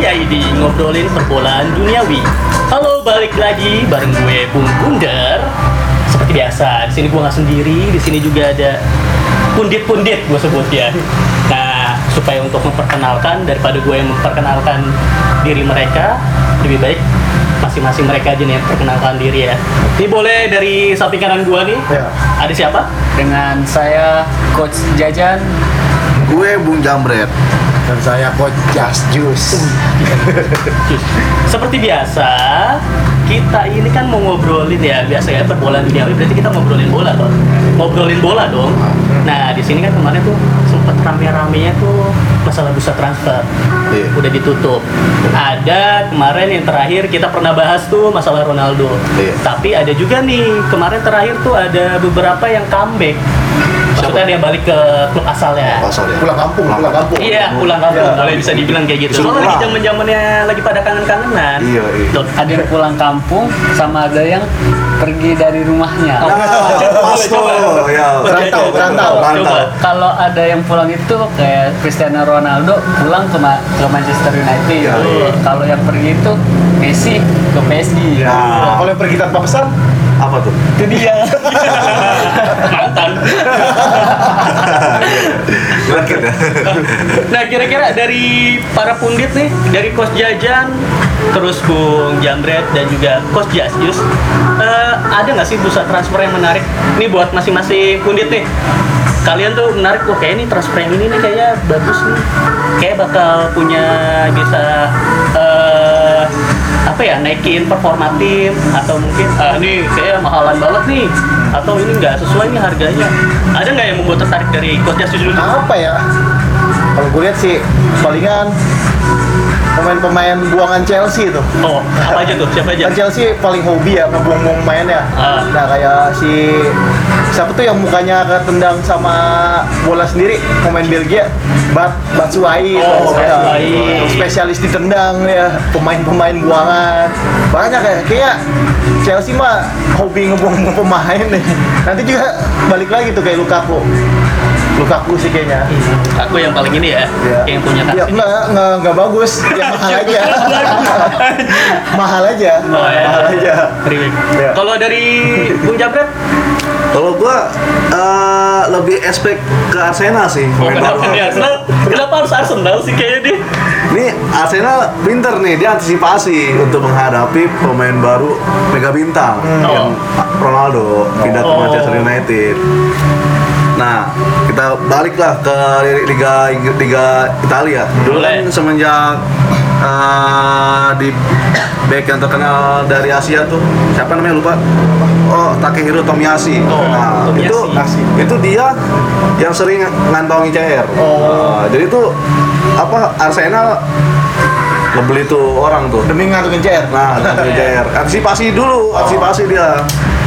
ya ini ngobrolin perbolaan duniawi. Halo, balik lagi bareng gue Bung Bundar. Seperti biasa, di sini gue nggak sendiri, di sini juga ada pundit-pundit gue sebut ya. Nah, supaya untuk memperkenalkan daripada gue yang memperkenalkan diri mereka, lebih baik masing-masing mereka aja nih yang perkenalkan diri ya. Ini boleh dari samping kanan gue nih. Ya. Ada siapa? dengan saya Coach Jajan Gue Bung Jambret dan saya Coach Just Juice. Seperti biasa, kita ini kan mau ngobrolin ya, biasa ya perbolaan duniawi berarti kita ngobrolin bola toh. Ngobrolin bola dong. Nah, di sini kan kemarin tuh sempat rame-ramenya tuh masalah bursa transfer. Iya. Udah ditutup. Ada kemarin yang terakhir kita pernah bahas tuh masalah Ronaldo. Iya. Tapi ada juga nih kemarin terakhir tuh ada beberapa yang comeback. Maksudnya dia balik ke klub asalnya. Pasal ya. pulang kampung, pulang kampung. Iya, pulang kampung Iya. boleh bisa dibilang kayak gitu. Soalnya lagi pulang. zaman zamannya lagi pada kangen-kangenan. Iya, iya. Tuh, ada yang pulang kampung sama ada yang pergi dari rumahnya Oh. Pas Coba, tuh, ya. Berantau, berantau, Coba. kalau ada yang pulang itu kayak Cristiano Ronaldo pulang ke, Ma- ke Manchester United iya. kalau yang pergi itu Messi ke PSG Ya. Kalau yang pergi tanpa pesan, Apa tuh? itu dia mantan. Leket ya. Nah, kira-kira dari para pundit nih, dari Coach Jajan, terus Bung Jambret dan juga Coach Jasius, eh, ada nggak sih bursa transfer yang menarik? Nih buat masing-masing pundit nih. Kalian tuh menarik, wah kayak ini transfer yang ini nih kayaknya bagus nih. Kayak bakal punya bisa eh, apa ya naikin performa tim atau mungkin ah ini kayak mahalan banget nih atau ini nggak sesuai nih harganya. Ada nggak yang membuat tertarik dari Coach dulu? apa ya? Kalau gue lihat sih, palingan pemain-pemain buangan Chelsea itu. Oh, apa aja tuh? Siapa aja? Kan Chelsea paling hobi ya ngebuang-buang pemainnya. Ah. Nah kayak si siapa tuh yang mukanya ketendang sama bola sendiri pemain Belgia Bat Batshuayi Oh, ya. Batshuayi. spesialis ditendang ya pemain-pemain buangan banyak ya kayak Chelsea mah hobi ngebuang pemain nih nanti juga balik lagi tuh kayak Lukaku Lukaku sih kayaknya Aku yang paling ini ya, Ya. yang punya Ya, kasih. enggak, enggak, enggak bagus. Ya mahal aja. mahal aja. Oh, ya. Mahal aja. Ya. Kalau dari Bung Jabret, Kalau gua eh, lebih expect ke Arsenal sih. oh, kenapa Arsenal? Kenapa harus Arsenal sih kayaknya dia? Ini Arsenal pinter nih, dia antisipasi untuk menghadapi pemain baru Mega Bintang yang Ronaldo pindah ke Oh. Manchester United. Nah, kita baliklah ke Liga Liga Italia. Dulu kan semenjak eh, di back yang terkenal dari Asia tuh siapa namanya lupa? Oh Takehiro Tomiyasu. Oh, nah Tomiyasu. itu itu dia yang sering ngantongi CR Nah, jadi tuh apa Arsenal ngebeli tuh orang tuh. Demi ngantongin CR. nah ngantongi CR antisipasi dulu antisipasi dia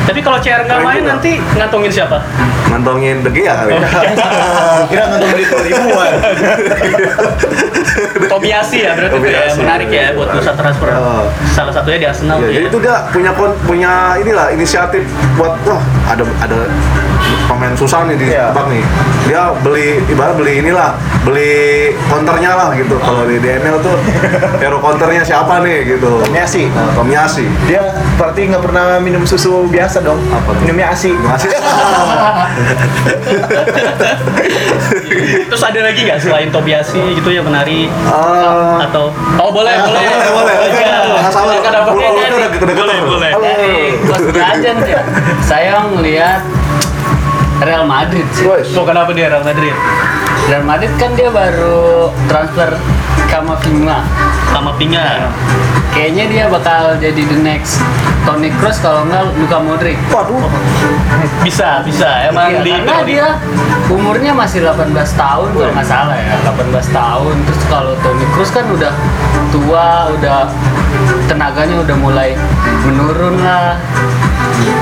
Tapi kalau CR nggak main juga. nanti ngantongin siapa? ngantongin De Gea kali Kira ngantongin di ribuan. Tomiyasu ya berarti itu ya Tomiyasu. menarik ya buat Menarik. bursa transfer. Oh. Salah satunya di Arsenal Ya, tuh jadi ya. itu dia punya punya inilah inisiatif buat wah ada ada pemain susah nih di Iya. tebak nih. Dia beli ibarat beli inilah, beli counternya lah gitu. Kalau di DML tuh hero counternya siapa nih gitu. Tomiyasu. Nah, Tomiyasu. Dia berarti nggak pernah minum susu biasa dong. Apa tuh? Minumnya ASI. Masih Terus ada lagi nggak selain Tomiyasu gitu yang menarik Eh, atau Oh boleh boleh boleh, boleh. Ya, Pulau- kayaknya pulau udah nih. deket-deketan Boleh loh. boleh. Halo. dari Coach Jajan ya saya ngelihat Real Madrid sih. Oh kenapa dia Real Madrid? Real Madrid kan dia baru transfer Kamavinga Sama Pinga. kayaknya dia bakal jadi the next Toni Kroos kalau nggak Luka Modric. Waduh. Bisa bisa. Emang Iya, di karena dia umurnya masih 18 tahun kalau nggak salah ya. 18 tahun. Terus kalau Toni Kroos kan udah tua udah tenaganya udah mulai menurun lah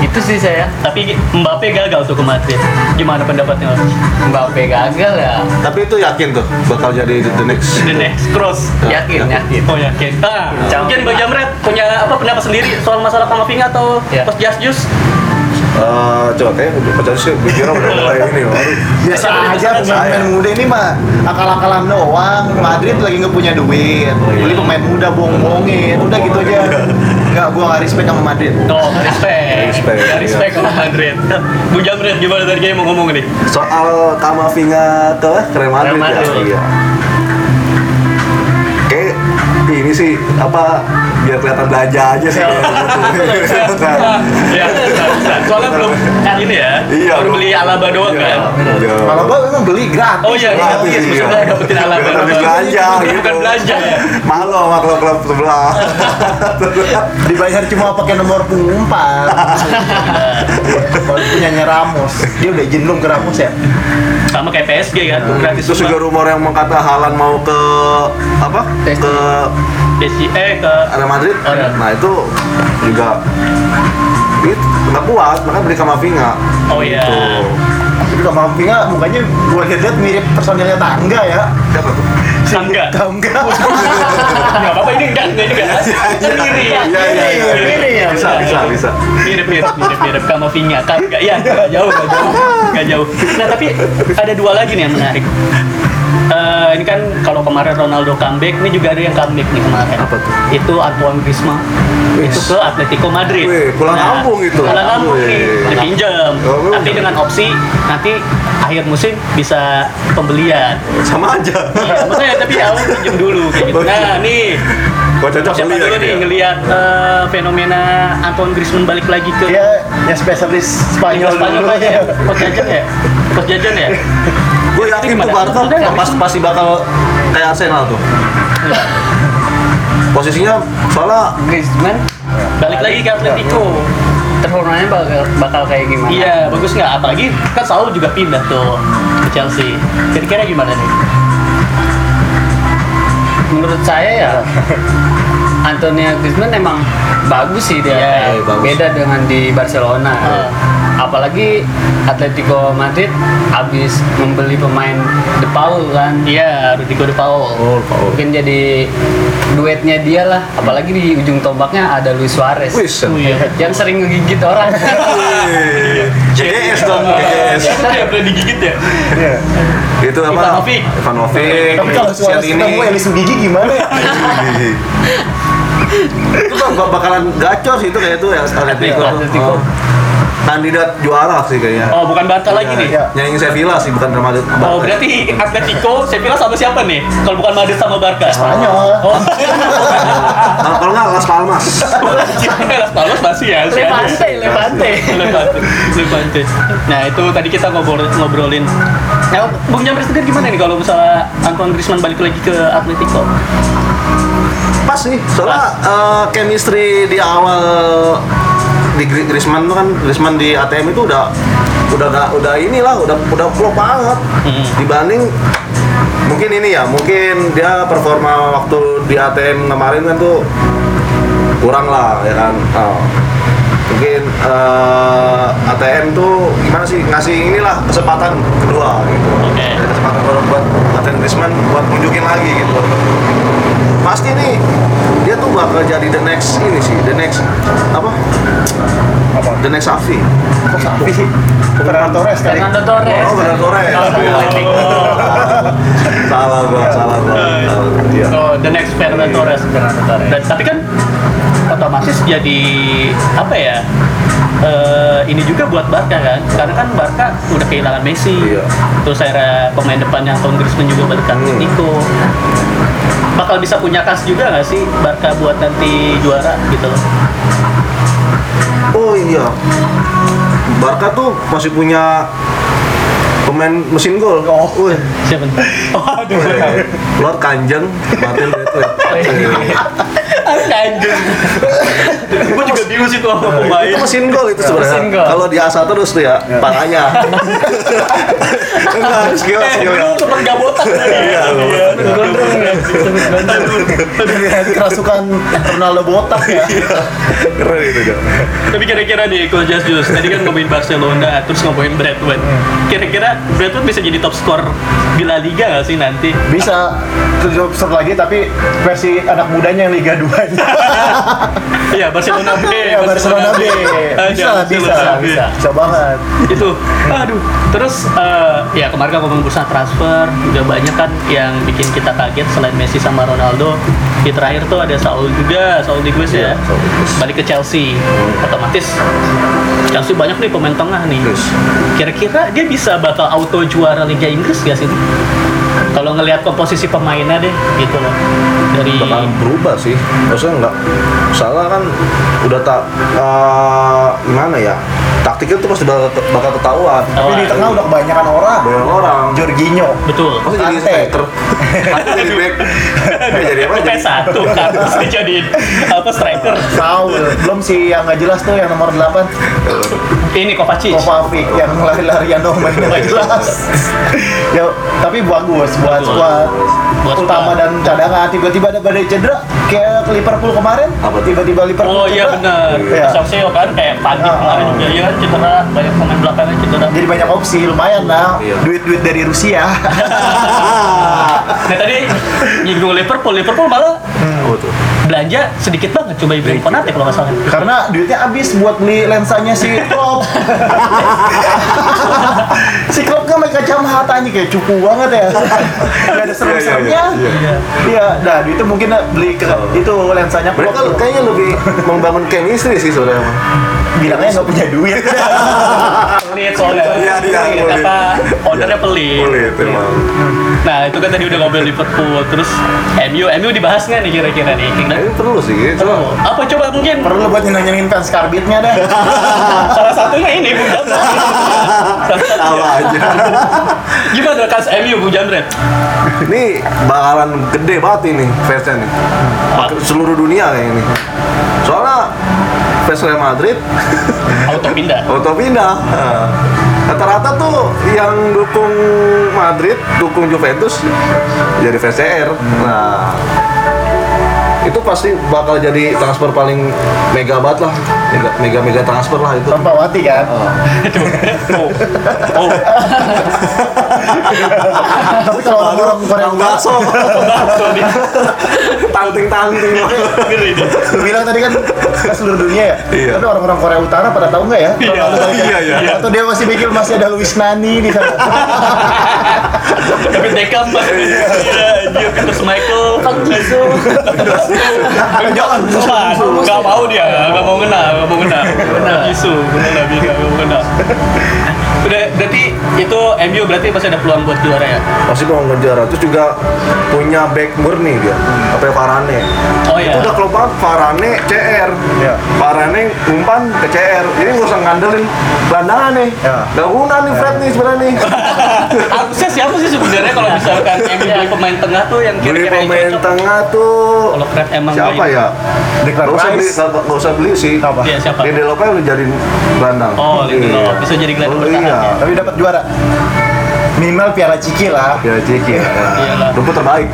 itu sih saya Tapi Mbappe gagal tuh ke Madrid. Gimana pendapatnya? Mbappe gagal ya Tapi itu yakin tuh bakal jadi the next. The next cross. yakin yakin Oh yakin. Ah, mungkin Bang Jamret punya apa pendapat sendiri soal masalah Kamavinga atau Ya. Coach Just Jus? Eh, coba kayak pacar sih pikiran udah mulai ini loh. biasa Saya- aja pemain muda ini mah akal-akalan doang Madrid lagi nggak punya duit beli pemain muda bohong-bohongin udah gitu aja nggak gua nggak respect sama Madrid Oh, respect. Respect, Ya, respect sama Madrid. Bu Jamret gimana tadi kayak mau ngomong nih? Soal Kamavinga ke Real Madrid, Real Madrid. ya. Iya. Kayak ini sih apa biar kelihatan belanja aja sih gitu. Nah, ya, bisa, bisa. Soalnya belum ini ya. Iya, baru beli Alaba doang kan. Iya. gua memang beli gratis Oh iya, Gratis, iya. Maksudnya dapetin Alaba habis belanja Bukan gitu. Bukan belanja ya. Malu sama klub-klub sebelah. dibayar cuma pakai nomor punggung empat kalau punyanya Ramos dia udah izin belum ke Ramos ya Sama kayak PSG kan, gratis Terus juga rumor yang mengkata Halan mau ke apa? PSG. Ke PSG eh ke Real Madrid. Oh, iya. Nah itu juga itu nggak kuat, makanya beli Kamavinga. Oh iya. Gitu. tapi Kamavinga mukanya gua lihat mirip personilnya Tangga ya Siapa tuh? Tangga. Tangga Enggak apa-apa ini enggak enggak juga. Sendiri ya. Iya iya iya. Ini ya, Bisa bisa bisa. Mirip mirip mirip mirip Kamavinga kan enggak ya enggak jauh enggak jauh enggak jauh. Nah tapi ada dua lagi nih yang menarik. Eh, ini kan kalau kemarin Ronaldo comeback, ini juga ada yang comeback nih kemarin. Apa tuh? Itu Antoine Griezmann. Itu ke Atletico Madrid. Nah, Wih, pulang kampung itu. Pulang kampung nih, Wih. dipinjam. Oh, Tapi udah. dengan opsi nanti akhir musim bisa pembelian. Sama aja. Iya, makanya tapi awal pinjam dulu kayak gitu. Nah, nih Gua cocok siapa beli dulu ya, nih gitu ya. ngelihat eh, fenomena Antoine Griezmann balik lagi ke yang spesialis Spanyol Spanyol dulu ya? Coach Jajan ya? Coach Jajan ya? Gue yakin tuh? Barca pas pasti bakal kayak Arsenal tuh. Posisinya soalnya Griezmann Balik lagi ke Atletico. terhormatnya bakal, bakal kayak gimana? Iya, bagus nggak? Apalagi kan Saul juga pindah tuh ke Chelsea. Kira-kira gimana nih? Menurut saya ya Antonio Griezmann emang bagus sih dia. Iya, iya, bagus. Beda dengan di Barcelona. Iya. Apalagi Atletico Madrid habis membeli pemain De Paul kan. Iya, Rodrigo de Paul. Oh, Paul. Mungkin jadi duetnya dia lah. Apalagi di ujung tombaknya ada Luis Suarez. Oh, iya. Yang sering ngegigit orang. JS dong, JS. Siapa tuh yang pernah digigit ya? Iya. Itu apa? Ivanovic. Ivanovic. tapi kalau Suarez ketemu Elis Gigi gimana ya? itu bak- bakalan gacor sih itu kayak itu ya Atletico. Atletico. Kandidat juara sih kayaknya. Oh, bukan Barca lagi nih. Iya. Nyanyi Sevilla sih bukan Real Madrid. Oh, berarti Atletico, Sevilla sama siapa nih? Kalau bukan Madrid sama Barca? Spanyol Oh, Nah, kalau nggak Las Palmas. Las Palmas masih ya. Levante, Levante. Levante. Levante. Nah, itu tadi kita ngobrol ngobrolin. Nah, Bung Jamret sendiri gimana nih kalau misalnya Antoine Griezmann balik lagi ke Atletico? Pas sih, soalnya eh, chemistry di awal di Gri- Griezmann tuh kan Griezmann di ATM itu udah udah nggak udah inilah udah udah klop banget Hmm. dibanding mungkin ini ya mungkin dia performa waktu di ATM kemarin kan tuh kurang lah ya kan Oh. Mungkin eh, ATM tuh gimana sih ngasih inilah kesempatan kedua gitu Oke. Ada kesempatan kedua buat ATM Griezmann buat nunjukin lagi gitu pasti nih dia tuh bakal jadi the next ini sih the next apa apa the next Safi kok sapi Fernando Torres kali Fernando Torres. oh benar Torres salah gua salah gua. Iya. Oh, the next Fernando Torres. Fernando Torres. Tapi kan otomatis jadi apa ya? eh, ini juga buat Barca kan, karena kan Barca udah kehilangan Messi. Iya. Terus akhirnya pemain depan yang Tom Griezmann juga balik ke Hmm. Atletico. Bakal bisa punya kas juga nggak sih Barca buat nanti juara gitu loh? oh iya Barca tuh masih punya pemain mesin gol Oh. Wih. Siapa? nih? Oh, aduh. Lord Kanjeng Martin Braithwaite Anjir. Gue juga bingung sih tuh sama pemain. itu mesin gol itu sebenarnya kalau di asa terus tuh ya parahnya enggak skill Eh, skill dulu sempet gak botak tadi. Iya, lu. Gondrong ya. Dari kerasukan Ronaldo botak ya. Keren itu kan. Tapi kira-kira nih Coach Just Just, tadi kan ngomongin Barcelona, terus ngomongin Bradwood. Kira-kira Bradwood bisa jadi top skor di La Liga nggak sih nanti? Bisa terus seru lagi tapi versi anak mudanya yang Liga 2 nya. Iya, Barcelona B. Ya, Barcelona B. Bisa, bisa, B. bisa. Bisa banget. itu aduh terus eh, ya kemarin kan ngomong bursa transfer udah banyak kan yang bikin kita kaget selain Messi sama Ronaldo di terakhir tuh ada Saul juga Saul ya Iya, Saul Niguez. balik ke Chelsea otomatis Chelsea banyak nih pemain tengah nih. Kira-kira dia bisa bakal auto juara Liga Inggris gak sih? Kalau ngelihat komposisi pemainnya deh gitu loh. Dari bakal berubah sih. Maksudnya nggak salah kan udah tak eh, gimana ya taktiknya tuh pasti bakal, bakal ketahuan. Oh, Tapi di tengah udah kebanyakan orang. banyak orang. Jorginho. betul. Masa jadi striker jadi back. Jadi apa? Jadi P1 kan terus dia jadi apa striker. Saul. Belum sih yang nggak jelas tuh yang nomor 8 ini Kovacic Kovacic yang lari-larian dong mainnya jelas. ya, tapi bagus buat Bagus. squad Buat utama dan cadangan tiba-tiba ada badai cedera kayak ke Liverpool kemarin tiba-tiba Liverpool Oh iya benar. Iya. Sosio kan kayak pagi Ah, kemarin ah. juga ya kan cedera banyak pemain belakangnya cedera. jadi banyak opsi lumayan lah Iya. duit-duit dari Rusia nah tadi nyinggung Liverpool, Liverpool malah oh tuh belanja sedikit banget coba Ibrahim Konate kalau nggak salah. karena duitnya habis buat beli lensanya si Klopp. Si Klopp kan pakai kacamatanya kayak cupu banget ya. Nggak ada serem-seremnya. Iya, iya, iya. Nah duitnya mungkin beli ke itu lensanya mereka kayaknya lebih membangun chemistry sih sebenarnya bilangnya nggak punya duit Pelit soalnya. Iya, iya, Pelit, pelit. apa ownernya pelit. Pelit, emang. Nah itu kan tadi udah ngobrol Liverpool, terus MU, MU dibahas nggak nih kira-kira nih? Kingdom? ini perlu sih Oh, apa coba mungkin perlu buat nyenengin fans karbitnya dah salah satunya ini Bung Jamret. Tahu aja Gimana kas MU Bung Jamret? ini bakalan gede banget ini fansnya nih seluruh dunia kayak ini soalnya Real Madrid. Auto pindah. auto pindah. Nah, rata-rata tuh yang dukung Madrid dukung Juventus jadi fans CR nah itu pasti bakal jadi transfer paling mega banget lah. Mega mega, mega transfer lah itu. Tanpa mati kan? Oh, oh, tapi kalau orang-orang Korea Utara bakso bakso nih. tanting tanting bilang tadi kan ke seluruh dunia ya Iya. tapi orang-orang Korea Utara pada tahu nggak ya Iya. Ya? Iya, iya. atau dia masih mikir masih ada Luis Nani di sana David Beckham Iya, anjir terus Michael Kang Jisoo. jangan nggak mau dia, nggak mau kena, nggak mau kena. Kena Jisoo, bener Nabi nggak mau kena. Udah, berarti itu MU berarti masih ada peluang buat juara ya? masih mau ngejar terus juga punya back murni dia apa ya Varane Oh iya. itu udah klub banget Varane CR Iya. Varane umpan ke CR jadi nggak usah ngandelin gelandangan nih Iya. nggak guna nih Fred nih sebenarnya nih Harusnya siapa sih sebenarnya kalau misalkan MU beli pemain tengah tuh yang beli kira-kira yang pemain cocok? tengah tuh Kalau Fred emang siapa ya Declan nggak usah beli Rice nggak nggak usah beli sih Apa? Iya, siapa? Lindelof udah jadi gelandang Oh, Lindelof. Iya. Bisa jadi gelandang oh, iya ya. tapi dapat juara minimal piala ciki lah. Ya Ciki ya. Iyalah. rumput terbaik.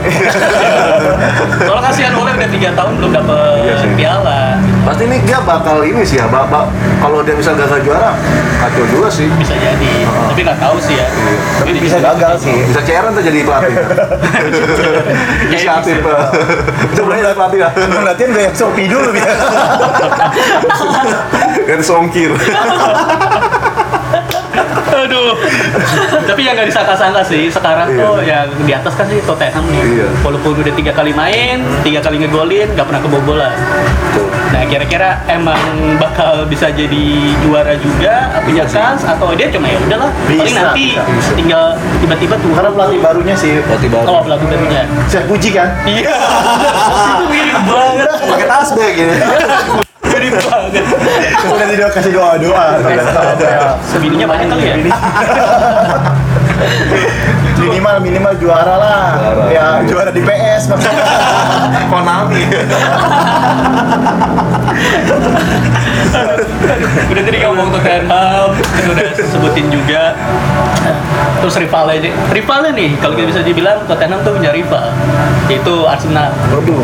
Soalnya kasihan Oleh udah 3 tahun belum dapet Iya piala. pasti ini dia bakal ini sih ya bak, bak- kalau dia misal gagal juara kacau juga sih. Bisa jadi, tapi nggak tahu sih ya. tapi bisa gagal sih. Bisa CR tuh jadi pelatih. Kan? bisa mulai jadi pelatih lah. Sebelum latihan yang sopi dulu biar ganti songkir Aduh. Tapi yang nggak disangka-sangka sih sekarang Iya. tuh yang di atas kan sih Tottenham nih. Iya. Walaupun udah tiga kali main, tiga kali ngegolin, nggak pernah kebobolan. Nah kira-kira emang bakal bisa jadi juara juga, punya chance atau dia cuma ya udahlah. Paling nanti bisa, bisa. tinggal tiba-tiba tuh. karena pelatih barunya sih pelatih baru Oh pelatih barunya. saya puji kan Iya. Itu mirip banget. pakai tas bag gitu Mirip banget. udah tidak kasih doa doa Sebininya banyak kali ya. minimal minimal juara lah Juara. ya juara di PS maksudnya Konami. udah tadi ngomong Tottenham kan udah sebutin juga terus rivalnya rivalnya nih kalau kita bisa dibilang Tottenham tuh punya rival yaitu Arsenal Waduh.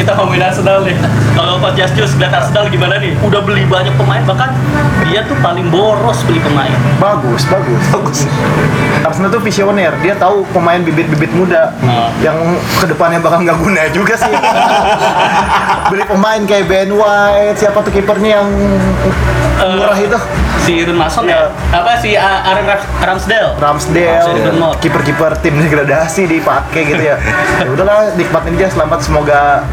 Kita ngomongin Arsenal nih. Kalau Coach Justice lihat Arsenal gimana nih? Udah beli banyak pemain bahkan dia tuh paling boros beli pemain. Bagus bagus Bagus. Arsenal tuh visioner. Dia tahu pemain bibit-bibit muda Ah. yang ke depannya bakal nggak guna juga sih. Beli pemain kayak Ben White siapa tuh kipernya yang murah itu si Irun Mason ya apa si A- Aaron Ram- Ramsdale Ramsdale Ramsdale Bournemouth. kiper-kiper tim degradasi dipakai gitu ya ya udahlah nikmatin dia selamat semoga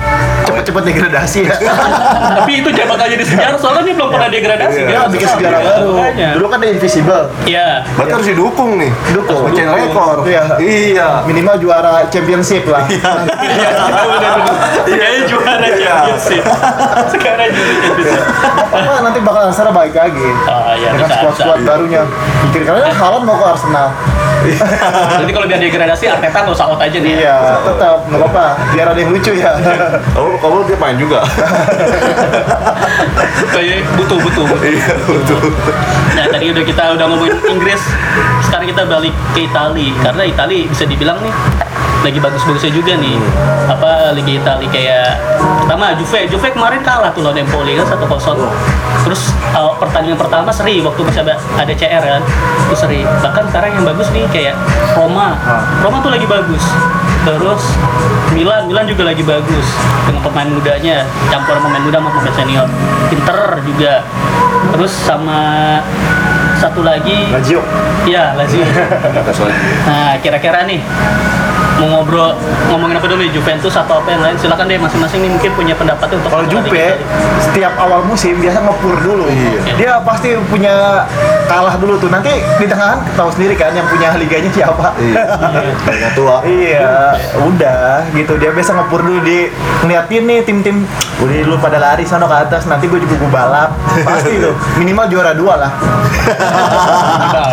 cepet-cepet degradasi ya tapi itu jangan bakal jadi sejarah soalnya dia belum pernah degradasi Iya. dia kan? bikin sejarah Iya, baru dulu kan dia invisible Iya. Berarti harus didukung nih. Dukung. Pecahin rekor. Iya. Iya. minimal juara championship lah Kayaknya juara Iya. championship. Sekarang juara championship. apa nanti bakal Arsenal balik lagi Ah, iya, dengan bisa, squad squad bisa. barunya kira-kira Haaland mau ke Arsenal Jadi kalau biar degradasi Arteta nggak usah out aja nih. iya tetap nggak apa-apa biar ada yang lucu ya Kalau kalau dia main juga. Kayak butuh butuh. butuh. Iya, betul. Nah tadi udah kita udah ngomongin Inggris, sekarang kita balik ke Itali karena Itali bisa dibilang nih lagi bagus-bagusnya juga nih. Apa Liga Itali kayak pertama Juve. Juve kemarin kalah tuh lawan Empoli kan 1-0 terus uh, pertandingan pertama seri waktu masih ada, ada CR kan itu seri. Bahkan sekarang yang bagus nih kayak Roma. Roma tuh lagi bagus. Terus Milan. Milan juga lagi bagus dengan pemain mudanya. Campur pemain muda sama pemain senior. Inter juga. Terus sama satu lagi. Lazio. Ya Lazio. Nah kira-kira nih mau ngobrol ngomongin apa dulu nih? Juventus atau apa yang lain? Silakan deh masing-masing nih mungkin punya pendapatnya untuk kalau Juve setiap awal musim biasa ngepur dulu. Iya. dia pasti punya kalah dulu tuh. Nanti di tengah tahu sendiri kan yang punya liganya siapa. Iya. Tua. Iya, udah gitu. Dia biasa ngepur dulu. Di ngeliatin nih tim-tim udah lu pada lari sana ke atas. Nanti gue juga gue balap. Pasti tuh. Minimal juara dua lah.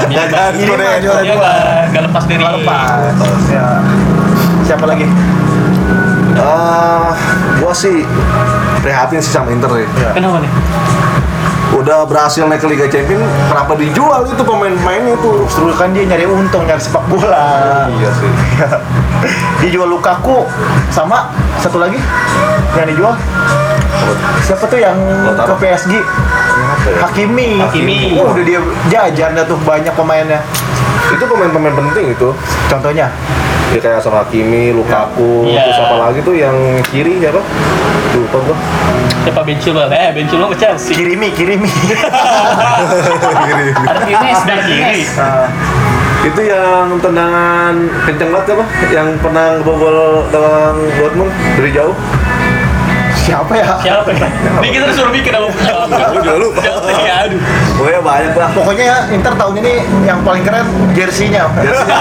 Minimal Korea. juara dua. Nggak nggak lepas dari lepas. Ya. Siapa lagi Ah, gua sih prihatin sih sama Inter nih. kenapa nih Udah berhasil naik ke Liga Champion, kenapa dijual itu pemain-pemainnya itu? Terus kan dia nyari untung nyari sepak bola Iya sih. dia jual Lukaku sama satu lagi yang dijual siapa tuh yang ke PSG ya? Hakimi Hakimi. oh, udah dia jajan dah tuh banyak pemainnya Itu pemain-pemain penting itu. contohnya Ya kayak sama Hakimi, Lukaku, Iya. terus apa lagi tuh yang kiri siapa? Lupa gua. siapa Bencilon eh Bencilon ke Chelsea kirimi kirimi Kiri. Martinez, kiri Nah, itu yang tendangan kenceng banget apa? Yang pernah ngebobol gawang Dortmund dari jauh? Siapa ya siapa ya ini kita disuruh bikin apa Gua juga lupa. ya aduh Pokoknya banyak lah. pokoknya ya, Inter tahun ini yang paling keren jersey-nya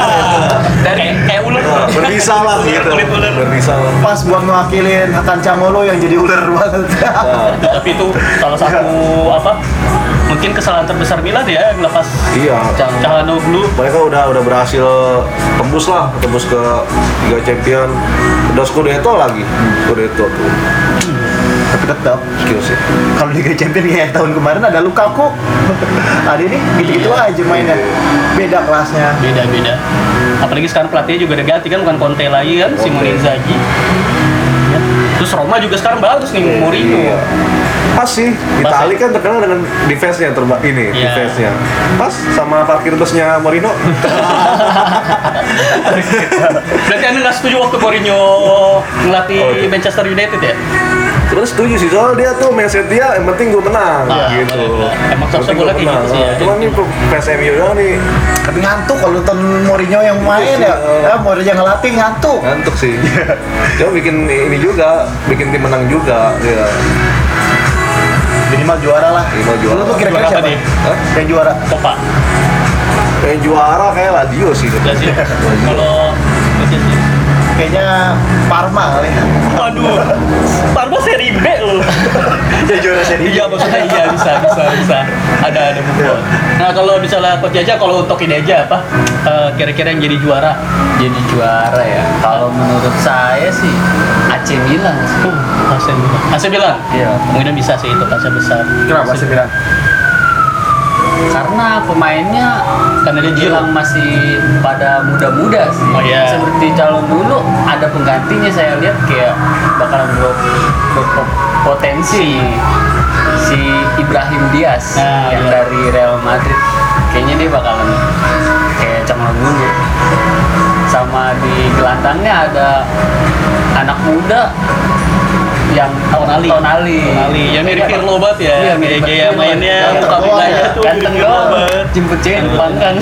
dari kayak ular Berbisa lah gitu. kulit ular Berbisa lah. pas buat mewakilin Hakan Camolo yang jadi ular banget Nah, tapi itu salah satu apa mungkin kesalahan terbesar Milan ya ngelepas iya. Calhanoglu Mereka udah udah berhasil tembus lah, tembus ke Liga Champion. Udah Scudetto lagi. Scudetto tuh. Tapi tetap Skill sih. kalau Liga Champions kayak tahun kemarin ada Lukaku ada ini gitu-gitu aja mainnya beda kelasnya beda-beda apalagi sekarang pelatihnya juga udah ganti kan bukan Conte lagi kan Simone Inzaghi Ya. terus Roma juga sekarang bagus nih Mourinho Iya. Pas sih, Pas Itali ya? kan terkenal dengan defense-nya terba ini, Iya. defense-nya. Pas sama parkir busnya Mourinho. berarti anda nggak setuju waktu Mourinho ngelatih Oh, iya. Manchester United ya Terus setuju sih, soal dia tuh mindset dia yang penting gue menang Ah, gitu. benar-benar. Emang seharusnya Penting bola gua kayak menang. gitu sih ya. Nah, Cuman nih fans MU doang nih tapi ngantuk kalau nonton Mourinho yang main ya, ya Mourinho yang ngelatih ngantuk ngantuk sih. Cuma bikin ini juga, bikin tim menang juga. Ya. minimal juara lah Minimal juara. lu tuh kira-kira siapa nih? Hah? yang juara Copa Kayak juara kayak Lazio sih. Lazio kalau Lazio kayaknya Parma kali ya Waduh, Parma seri B loh. ya juara seri Iya maksudnya iya bisa bisa bisa ada ada buku. Nah kalau misalnya coach Jaja kalau untuk ini aja apa eh, kira-kira yang jadi juara jadi juara ya kalau menurut saya sih AC AC Milan sih. Uh, AC Milan. AC Milan. Iya. Kemungkinan bisa sih itu kaca besar. Kenapa AC Milan? Karena pemainnya Karena dia bilang masih pada muda-muda sih. Oh, iya. Seperti calon dulu ada penggantinya saya lihat kayak bakalan ber- berpotensi si Ibrahim Diaz Nah, yang iya. dari Real Madrid. Kayaknya dia bakalan kayak Canglang dulu. Sama di gelandangnya ada anak muda yang Tonali. Tonali. Tonali. Ya mirip Pirlo banget ya. Iya, Kayak mirip gaya mainnya, Ganteng muka doang mukanya ya. tuh Ganteng banget. Jemput cewek kan.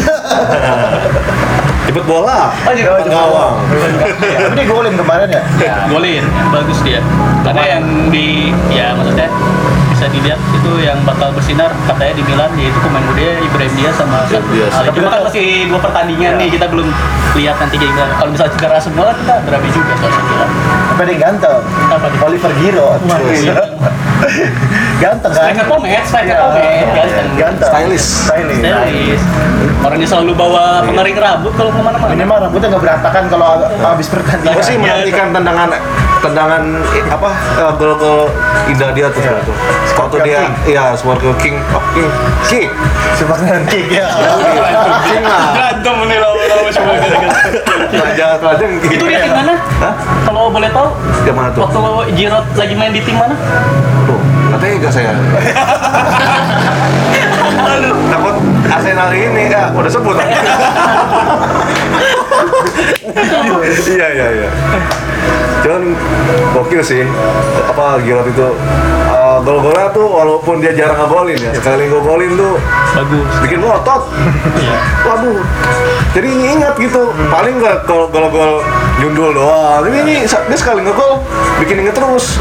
Cepet bola. Oh, jadi Gawang. Tapi dia golin kemarin ya? Ya. golin bagus dia karena yang di ya maksudnya bisa dilihat itu yang bakal bersinar katanya di Milan yaitu pemain muda Ibrahim Diaz sama Ibrahim Diaz. Ali. Cuma kan masih dua pertandingan nih kita belum lihat nanti gimana kalau misalnya cedera semua kita berabe juga kalau Tapi ada yang ganteng. Apa nih? Oliver Giroud. iya. ganteng kan? striker pomet striker Iya. pomet ganteng Ganteng. Stylish. Stylish. Stylish. orangnya selalu bawa pengering rambut kalau ke mana-mana Minimal rambutnya nggak berantakan kalau habis pertandingan. Aku sih menantikan tendangan tendangan eh, apa eh, gol-gol indah dia tuh Iya. tuh. Waktu dia iya Sparkle King, oh, King, King, Sebagian kick ya. King lah. berantem nih lawan-lawan semua Raja itu dia tim mana? Hah? Kalau boleh tahu Yang mana tuh? waktu Giroud lagi main di tim mana? Tuh, katanya enggak saya. Takut Arsenal ini ya udah sebut. Iya iya iya. Cuman gokil sih apa Giroud itu uh, gol-golnya tuh walaupun dia jarang ngegolin ya sekali ngegolin tuh Bagus. bikin ngotot. Iya. Waduh. Jadi ingat gitu. Paling nggak kalau gol-gol nyundul doang. Ini, ini dia sekali ngegol bikin inget terus.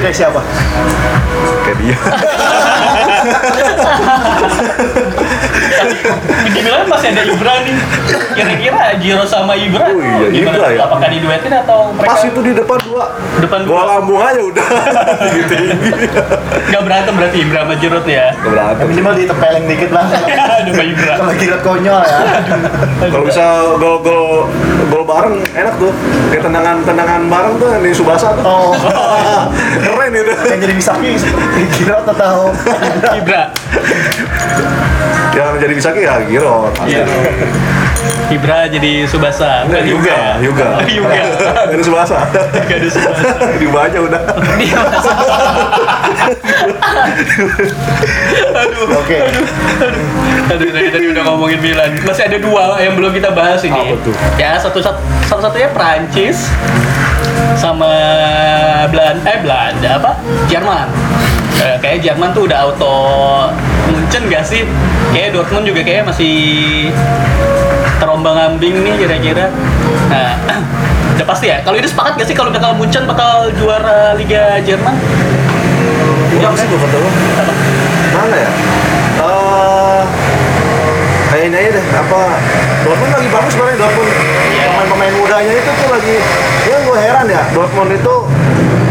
Kayak siapa? Kayak dia. Di Milan masih ada Ibra nih. Kira-kira Giro sama Ibra. Oh iya, gimana Ibra ya. Apakah diduetin atau mereka Pas itu di depan dua. depan Gua dua? lambung aja udah. gitu. Gak berantem berarti Ibra sama Giroud ya? Gak berantem. Ya, minimal ditempelin dikit lah. Aduh, Pak Ibra. Kalau Giroud konyol ya. Kalau bisa gol-gol gol bareng enak tuh. Kayak tendangan-tendangan bareng tuh yang di Subasa tuh. Oh. Keren itu. Yang jadi misaki Giroud atau Ibra. Yang jadi Bisaki ya Giroud. Iya. Ibra jadi Subasa. Enggak juga, juga. Juga. Dari Subasa. Gak ada Subasa. Di aja udah. Dia Oke. Aduh, tadi tadi udah ngomongin Milan. Masih ada dua yang belum kita bahas ini. Apa tuh? Ya, satu satu satunya Prancis sama Belanda eh Belanda apa? Jerman. Eh, kayak Jerman tuh udah auto Munchen gak sih? Kayak Dortmund juga kayak masih terombang ambing nih kira-kira. Nah, udah pasti ya. Kalau itu sepakat gak sih kalau bakal Munchen bakal juara Liga Jerman? Kurang sih kata gua. Mana ya? Eh kayaknya aja deh apa Dortmund lagi bagus sebenarnya Dortmund pemain-pemain mudanya itu tuh lagi ya gue heran ya Dortmund itu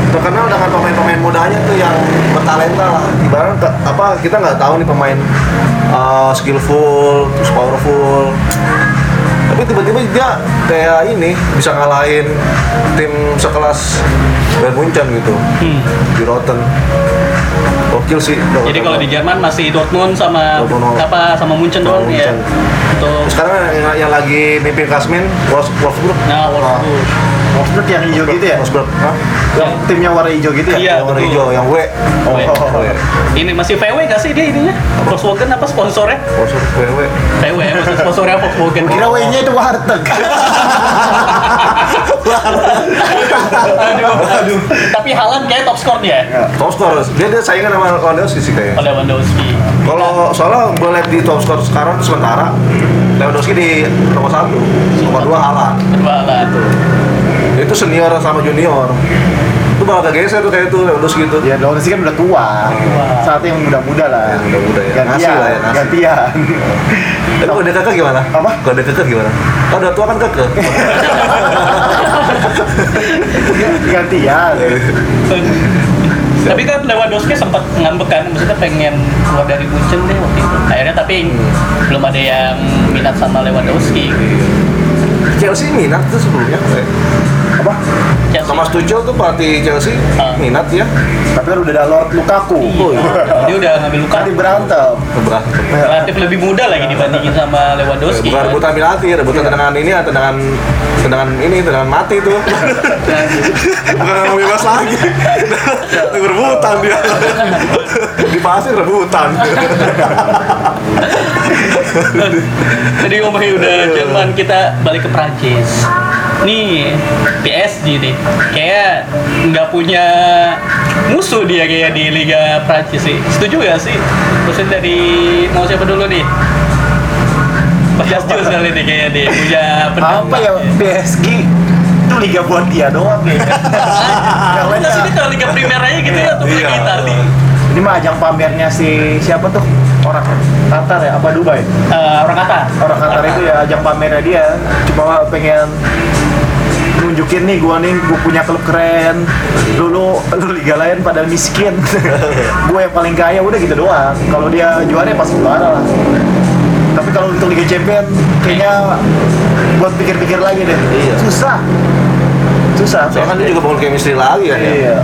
terkenal dengan pemain-pemain mudanya tuh yang bertalenta lah ibarat apa kita nggak tahu nih pemain eh, skillful terus powerful tapi tiba-tiba dia kayak ini bisa ngalahin tim sekelas Bayern Munchen gitu Hmm. di Rotten Gokil sih. Jadi kalau di Jerman masih Dortmund sama Dortmund. apa sama Munchen doang ya. Untuk sekarang yang, yang lagi mimpin Wolfs- Wolfsburg. nah Wolfsburg. Wolfsburg yang hijau gitu ya? Hah? Yang timnya warna hijau gitu ya? Iya, yang warna hijau, yang W. Oh, W. W. Ini masih VW gak sih dia ininya? Volkswagen apa sponsornya? Wolfsburg W. VW, masih sponsornya Volkswagen. Kira W-nya itu warteg. aduh, aduh. Tapi Haaland kayak top score dia. Top score. Dia dia saingan sama Lewandowski sih kayaknya. Lewandowski. Kalau soalnya gue lihat di top score sekarang sementara Lewandowski di nomor satu, nomor dua Haaland. Kedua Haaland. Itu senior sama junior. Itu malah kegeser tuh kayak itu Lewandowski itu. Ya, Lewandowski kan udah tua. Saatnya yang muda-muda lah. Yang muda-muda ya. Gantian, Ngasih lah ya, ngasih. gantian. Tapi kalau dia kekeh gimana? Apa? Kalau dia kekeh gimana? Kalau udah tua kan kekeh. gantian. Tapi kan Lewandowski sempat ngambek kan, maksudnya pengen keluar dari Munchen deh waktu itu. Akhirnya tapi belum ada yang minat sama Lewandowski. Chelsea minat tuh sebelumnya. Apa? Chelsea. Thomas Tuchel tuh pelatih Chelsea Ah. minat ya Tapi kan udah ada Lord Lukaku. Oh, iya. Dia udah ngambil luka. Tadi berantem. berantem Relatif lebih muda lagi dibandingin sama Lewandowski. bukan rebutan penalti rebutan tendangan ini ya tendangan tendangan ini tendangan mati tuh bukan yang bebas lagi rebutan dia dibahasnya rebutan Tadi ngomongin udah Jerman, kita balik ke Prancis. Nih, PSG nih. Kayak nggak punya musuh dia kayak di Liga Prancis sih. Setuju gak sih? Maksudnya dari mau siapa dulu nih? Mas Jasjus kali nih kayak dia punya Apa ya PSG itu liga buat dia doang kayaknya. Yang lain Enggak sih ini kalau Liga Primer aja gitu ya, atau Liga. Itali. Ini mah ajang pamernya si siapa tuh? Orang Qatar ya? Apa Dubai? Eh, orang kata. Orang Qatar itu ya ajang pamernya dia. Cuma pengen nunjukin nih gua nih gua punya klub keren. Dulu lu liga lain pada miskin. Gua yang paling kaya udah gitu doang. Kalau dia juara ya pas juara lah. Tapi kalau untuk Liga Champion kayaknya buat pikir-pikir lagi deh. Iya. susah. Susah. Soalnya kan dia juga bangun chemistry lagi kan ya? Iya.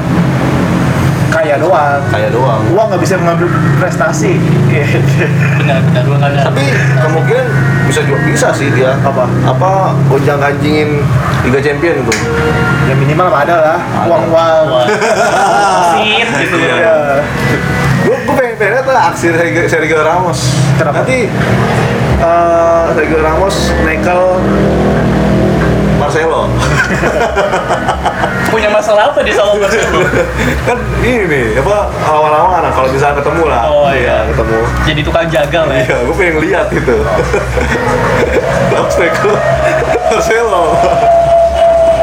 Kaya doang. Kayak doang. Uang nggak bisa mengambil prestasi. Benar, benar, gua nggak tapi kemungkinan bisa juga bisa sih dia Apa? apa gonjang ganjingin Liga Champion itu ya minimal mah ada lah uang uang. Sit gitu. Iya. ya gue gue pengen pengen lihat lah aksi Sergio, Ramos Kenapa? nanti eh, Sergio Ramos nekel Marcelo. Punya masalah apa di sama Marcelo? kan ini apa awal-awal anak kalau bisa ketemu lah. Oh, iya. ketemu. Jadi tukang jagal ya. iya gue pengen lihat itu. Ramos nekel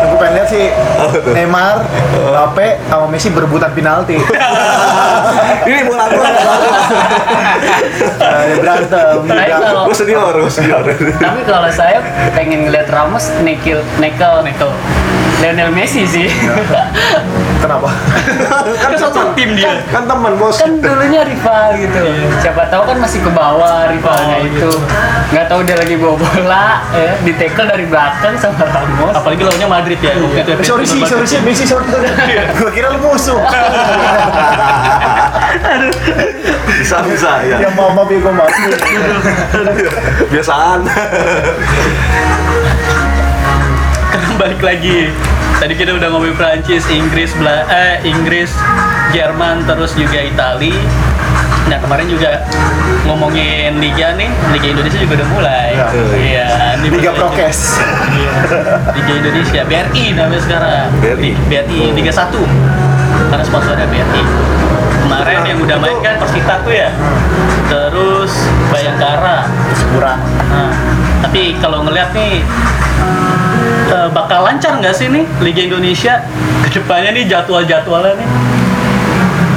Marcelo aku pengen lihat sih? Neymar Mbappe sama Messi berebutan penalti. Ini bola gue Nah, dia berantem Tapi kalau gue senior gue senior. Tapi kalau saya pengen ngeliat Ramos nekel nekel nekel Lionel Messi sih. kenapa Kan satu tim dia. kan teman bos kan dulunya rival gitu. Siapa tahu kan masih ke bawah rivalnya Oh, itu. Nggak tahu dia lagi bawa bola, ya, di tackle dari belakang sama Ramos. Apalagi lawannya Madrid ya. Itu Eh, sorry sih sorry sih Messi sorry gue kira lu musuh bisa bisa ya yang mau maaf ya gue maaf biasaan balik lagi. Tadi kita udah ngomongin Prancis, Inggris, Bela eh Inggris, Jerman, terus juga Itali. Nah kemarin juga ngomongin Liga nih, Liga Indonesia juga udah mulai. Ya. Iya. ini Liga. Prokes Iya. Liga Indonesia, BRI namanya sekarang. BRI. BRI Liga 1. Karena sponsornya BRI. Kemarin yang udah main kan Persita tuh ya. Terus Bayangkara. kurang Nah, tapi kalau ngeliat nih eh, bakal lancar nggak sih nih Liga Indonesia ke depannya nih jadwal-jadwalnya nih?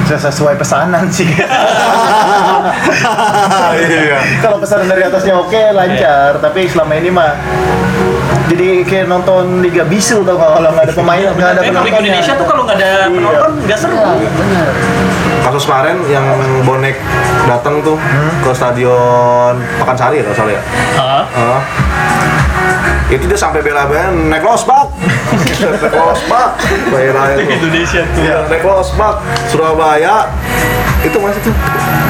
sesuai pesanan sih iya kalau pesanan dari atasnya oke lancar tapi selama ini mah jadi kayak nonton Liga Bisu nggak kalau nggak ada pemain nggak ada Liga penontonnya Indonesia tuh kalau nggak ada Iya. penonton nggak seru. Iya, bener. Kasus kemarin yang bonek datang tuh ke stadion Pakansari ya kalau salah ya Ah, Heeh. itu dia sampai bela-belain naik losbak naik losbak bela itu Indonesia tuh. Iya, naik losbak Surabaya itu masih tuh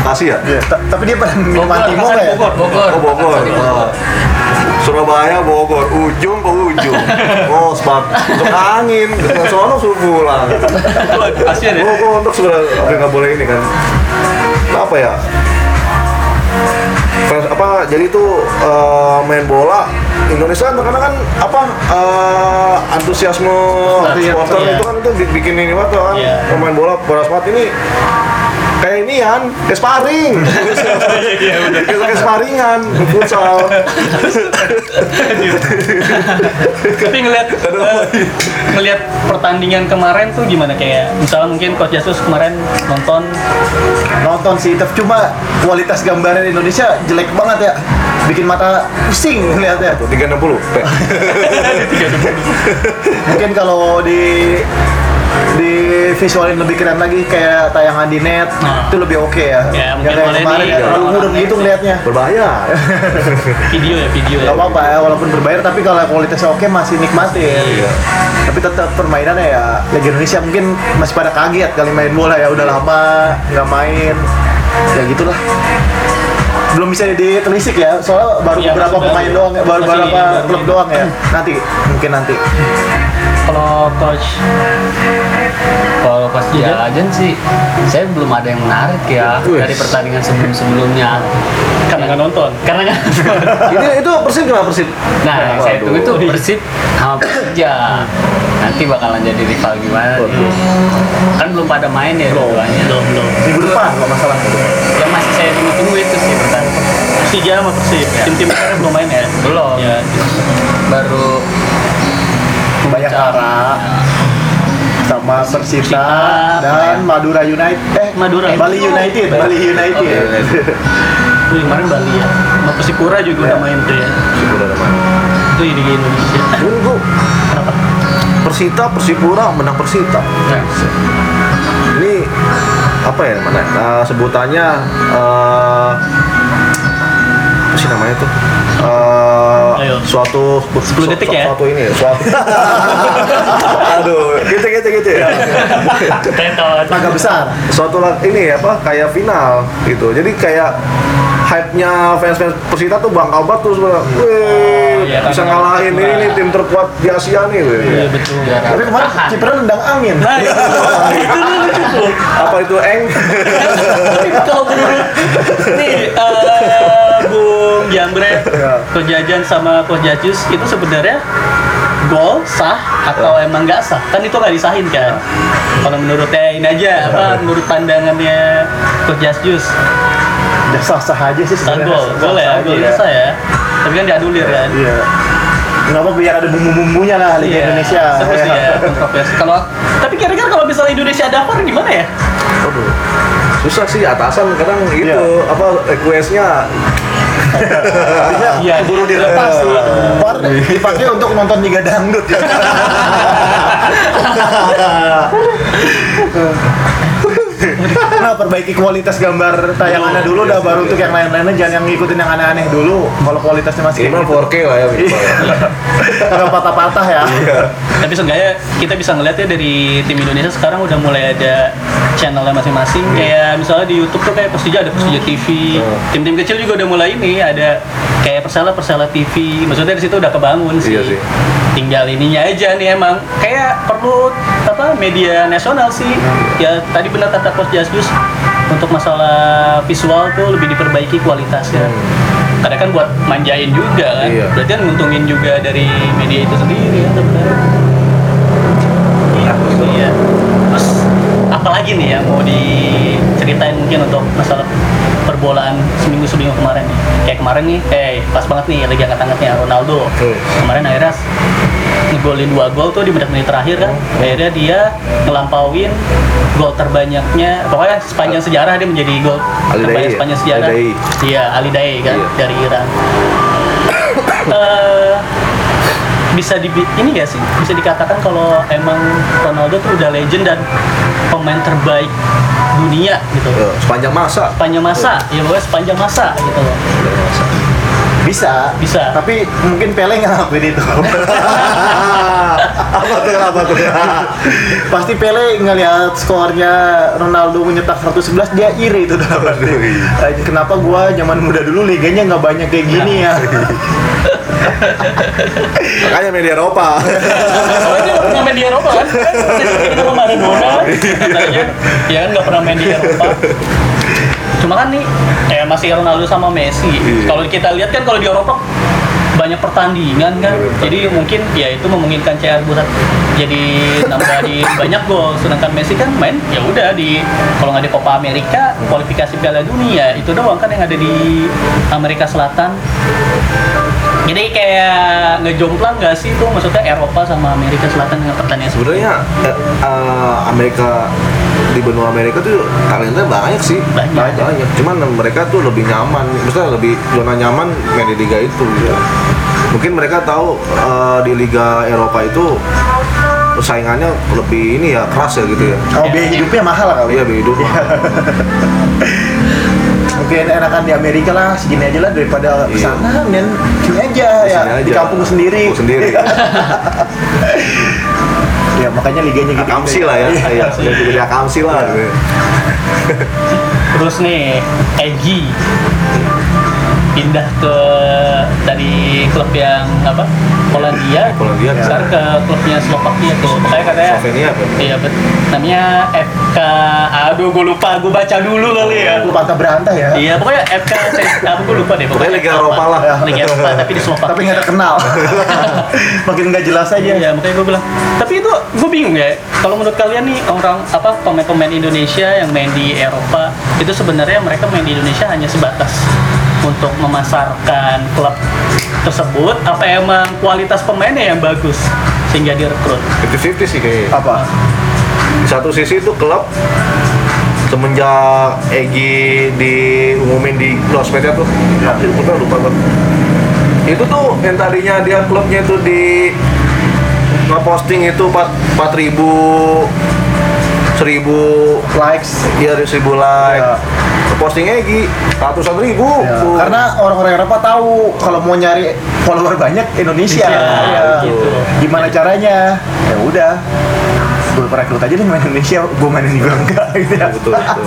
kasih ya Iya, ta- tapi dia minum Bogor, nggak ya? Bogor. Bogor. Oh Bogor. Oh. Surabaya, Bogor, ujung ke ujung. Oh, sebat untuk angin. Soalnya suruh pulang. Waduh, kasihan ya. Oh, kok untuk sudah tapi nggak boleh ini kan? Apa ya? Fans- apa jadi tuh eh, main bola Indonesia kan terkadang kan apa eh, antusiasme supporter iya. itu kan itu bikin ini banget tuh kan Iya. pemain bola sepat ini kayak ini kan kayak sparring kayak kayak sparringan futsal. Tapi ngelihat eh, ngelihat pertandingan kemarin tuh gimana? Kayak misalnya mungkin Coach Jesus kemarin nonton. Nonton sih tapi cuma kualitas gambaran Indonesia jelek banget ya. Bikin mata pusing ngeliatnya. 360 Pe. mungkin kalau di di visualin lebih keren lagi kayak tayangan di net Nah. itu lebih oke ya. Ya, Nggak mungkin kayak boleh kemarin murem gitu ngeliatnya. Berbahaya. video ya video ya Gak apa-apa ya, walaupun berbayar tapi kalau kualitasnya oke masih nikmatin. Iya. Tapi tetap permainannya ya Liga Indonesia mungkin masih pada kaget kali main bola ya udah lama nggak main. Ya gitulah. Belum bisa ditelisik ya, soalnya baru Iya, beberapa pemain doang, ya, baru beberapa klub doang ya. Nanti, mungkin nanti. Kalau coach Kalau pas Iya. Jalajan sih, saya belum ada yang menarik ya Wih. dari pertandingan sebelum-sebelumnya. karena nggak nonton Karena kan, Ini itu Persib gimana Persib? nah yang saya tunggu itu Persib sama Persija. Nanti bakalan jadi rival gimana nih? Kan belum pada main ya dua-duanya. belum belum Minggu depan kalau masalah. Yang masih saya tunggu-tunggu itu sih pertandingan. Persija sama Persib Ya. tim-tim besar belum main ya Belum. ya Baru Bayangkara sama Persita dan Madura United eh Madura. Bali United Bali United Oke. Tuh, kemarin Bali ya sama Persipura juga Ya. udah main tuh ya Persib udah main. itu di Indonesia Tunggu. kenapa Persita, Persipura menang Persita. Nah, Ini apa ya mana? eh, sebutannya eh apa sih namanya tuh? Ayo. suatu 10 detik ya? Suatu ini, suatu. Aduh, gitu gitu gitu ya. Naga besar suatu ini apa kayak final gitu. Jadi kayak hype-nya fans-fans Persita tuh Bang Kalbat tuh sebenarnya. Wih, iya, bisa ngalahin ini nih tim terkuat di Asia nih. wih. iya betul tapi kemarin kipernya nendang angin nah itu itu lucu tuh Apa itu eng? kalau menurut nih eh, Bung Jambret, Ya. Coach Jajan sama Coach Jajus itu sebenarnya gol sah atau emang nggak sah? Kan itu nggak disahin kan? Kalau menurutnya ini aja apa menurut pandangannya Coach Jajus ya sah sah aja sih sebenarnya gol, gol ya, aja golnya sah ya. Tapi kan diadulir kan? iya nggak apa biar ada bumbu-bumbunya lah Liga Iya, Indonesia sih ya kontroversi. Kalau tapi kira-kira kalau misalnya Indonesia ada VAR gimana ya? Waduh. Susah sih atasan kadang gitu Iya. apa requestnya Iya, keburu dilepas. Tuh dipakai untuk nonton Liga Dangdut. ya Nah, perbaiki kualitas gambar tayangannya dulu dah baru untuk yang lain-lainnya jangan yang ngikutin yang aneh-aneh dulu. Kalau kualitasnya masih kayak 4K lah ya ya. gitu. Nggak patah-patah ya. Tapi seenggaknya kita bisa ngeliat ya dari tim Indonesia sekarang udah mulai ada channelnya masing-masing. Kayak misalnya di YouTube tuh kayak Persija ada Persija TV. Hmm. Tim-tim kecil juga udah mulai ini ada kayak Persela Persela TV. Maksudnya di situ udah kebangun sih. Iya sih. Tinggal ininya aja nih emang kayak perlu apa media nasional sih. Ya tadi benar kata Coach Jasdus untuk masalah visual tuh lebih diperbaiki kualitasnya. Karena kan buat manjain juga kan. Iya. Berarti kan nguntungin juga dari media itu sendiri ya sebenarnya. Iya. Terus apalagi nih yang mau diceritain mungkin untuk masalah perbolaan seminggu seminggu kemarin nih. Kayak kemarin nih, eh pas banget nih lagi angkat-angkatnya Ronaldo. Hmm. Kemarin akhirnya ngegolin dua gol tuh di menit-menit terakhir kan. Akhirnya dia ngelampauin gol terbanyaknya. Pokoknya sepanjang sejarah dia menjadi gol terbanyak ya? sepanjang sejarah. Iya, Ali Daei kan Iya. dari Iran. Eh, bisa di ini gak sih? Bisa dikatakan kalau emang Ronaldo tuh udah legend dan pemain terbaik dunia gitu. Eh, sepanjang masa. Sepanjang masa. Ya pokoknya sepanjang masa gitu. Loh Sepanjang masa. Bisa. Bisa. Tapi mungkin Pele nggak ngelakuin itu. apa tuh apa tuh Pasti Pele ngelihat skornya Ronaldo menyetak 111 dia iri itu dalam iya. Eh, Kenapa gua zaman muda dulu liganya nggak banyak kayak gini ya? makanya media Eropa soalnya dia pernah main di Eropa kan kita Maradona katanya ya kan nggak pernah main di Eropa cuma kan nih eh masih Ronaldo sama Messi. Iya. kalau kita lihat kan kalau di Eropa banyak pertandingan kan. Jadi mungkin ya itu memungkinkan CR buat jadi nambah di banyak gol. Sedangkan Messi kan main ya udah di kalau nggak di Copa Amerika kualifikasi Piala Dunia. Itu doang kan yang ada di Amerika Selatan. Jadi kayak ngejomplang nggak sih itu? Maksudnya Eropa sama Amerika Selatan dengan pertandingan sebenarnya eh, eh, Amerika di benua Amerika tuh talentnya banyak sih Banyak. banyak cuman mereka tuh lebih nyaman maksudnya lebih zona nyaman main di liga itu gitu. mungkin mereka tahu eh, di liga Eropa itu persaingannya lebih ini ya keras ya gitu ya. Oh, biaya hidupnya mahal lah kali. Iya, biaya hidup. Mungkin enakan di Amerika lah, segini aja lah daripada Iya. sana, dan sini aja ya, Sini di aja. kampung sendiri. Kampung sendiri. ya makanya liganya gitu. Akamsi lah ya. Iya, udah jadi akamsi lah. gitu. Terus nih, Egi pindah ke dari klub yang apa Polandia, Polandia, sekarang ke klubnya Slovakia tuh. Makanya katanya Slovenia apa? Iya betul. Namanya FK. Aduh, gue lupa. Gue baca dulu kali ya. Lu pantah berantah ya. Iya, pokoknya FK. Apa gue lupa deh. Pokoknya Liga Eropa lah. Liga Eropa, tapi di Slovakia. Tapi nggak terkenal. Makin nggak jelas aja. Iya, makanya gue bilang. Tapi itu gue bingung ya. Kalau menurut kalian nih orang apa pemain-pemain Indonesia yang main di Eropa itu sebenarnya mereka main di Indonesia hanya sebatas untuk memasarkan klub tersebut apa emang kualitas pemainnya yang bagus sehingga direkrut 50-50 sih kayaknya. Apa? Di satu sisi itu klub semenjak Egi diumumin di sosmednya tuh, Ya. ya. lupa lupa gue. Itu tuh yang tadinya dia klubnya itu di ngeposting itu 4 empat ribu seribu Likes. ya seribu like Ya. Posting Egi ratusan ribu Ya, Bu. Karena orang-orang Eropa tahu kalau mau nyari follower banyak Indonesia. Iya, Ya. gitu. Gimana caranya? Ya udah. Gue rekrut aja deh main Indonesia, gue mainin juga enggak gitu ya. betul betul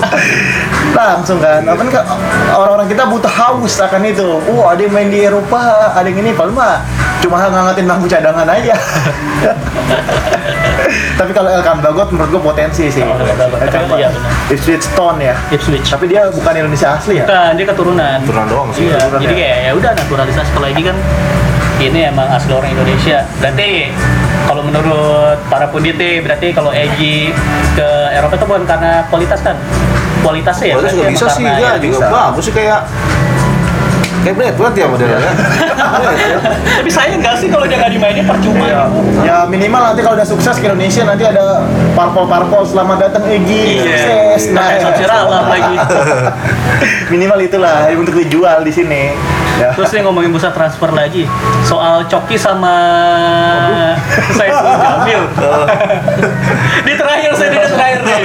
Langsung kan, apa kan orang-orang kita butuh haus akan itu. Oh, ada yang main di Eropa, ada yang ini, paling mah cuma ngangetin bangku cadangan aja. Tapi kalau Elkan Bagot menurut gue potensi sih. Oh, Elkan Bagot. Elkan Iya. Ipswich Town ya. Ipswich Tapi dia bukan Indonesia asli ya. Bukan, dia keturunan. Keturunan doang sih. Iya, Keturunan jadi ya. kayak ya udah naturalisasi kalau Egi kan ini emang asli orang Indonesia. Berarti kalau menurut para pundit berarti kalau Egi ke Eropa itu bukan karena kualitas kan? Kualitasnya ya. Kualitas berarti juga bisa sih yang juga bisa. bagus sih kayak kayak Brad Pitt ya modelnya ya. Tapi sayang nggak sih kalau dia nggak dimainin percuma. Ya, ya minimal nanti kalau udah sukses ke Indonesia nanti ada parpol-parpol selamat datang Egi Iya. sukses Nah, alam lagi. minimal itulah untuk dijual di sini ya Terus nih ngomongin bursa transfer lagi soal Coki sama Saiful Jamil. di terakhir saya di terakhir nih.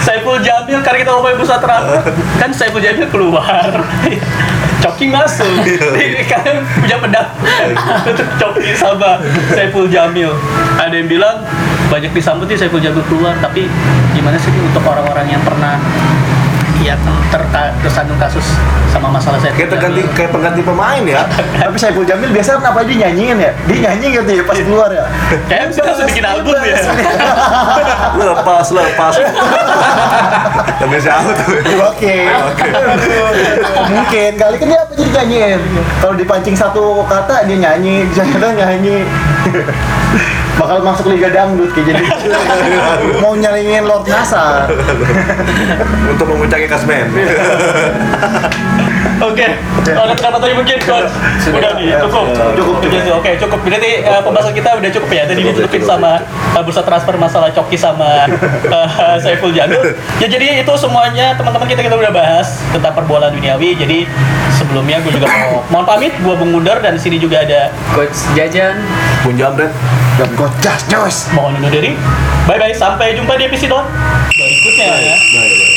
Saiful Jamil karena kita ngomongin bursa transfer kan Saiful Jamil keluar. Coki masuk. Jadi kalian punya pendapat untuk Coki sama Saiful Jamil. Ada yang bilang banyak disambut sih Saiful Jamil keluar, tapi gimana sih untuk orang-orang yang pernah ya terka- tersandung kasus sama masalah saya. Kayak terganti kayak pengganti pemain ya. tapi Saiful Jamil biasa apa dia nyanyiin ya? Dia nyanyi gitu ya pas keluar ya. Kayaknya bisa langsung bikin album ya. Lepas lepas. Tapi siapa tuh? oke. Mungkin. Kali kan dia apa jadi nyanyiin? Kalau dipancing satu kata dia nyanyi. Jangan nyanyi bakal masuk liga dangdut kayak jadi mau nyalingin Lord Nasar Untuk memuncaki kasmen. Oke, ada kata tadi mungkin coach. Udah nih, cukup. Cukup, Oke, Oke, cukup. Berarti eh, pembahasan kita udah cukup ya. Tadi Cukup, ditutupin cukup. sama eh, bursa transfer masalah Coki sama eh, Saiful Jamil. Ya jadi itu semuanya teman-teman kita kita udah bahas tentang perbolaan duniawi. Jadi sebelumnya gue juga mau mohon pamit, gue Bung Mundar dan di sini juga ada Coach Jajan Pun jambret. dan gocas jos mohon undur diri. Bye bye, sampai jumpa di episode berikutnya. Baik, baik.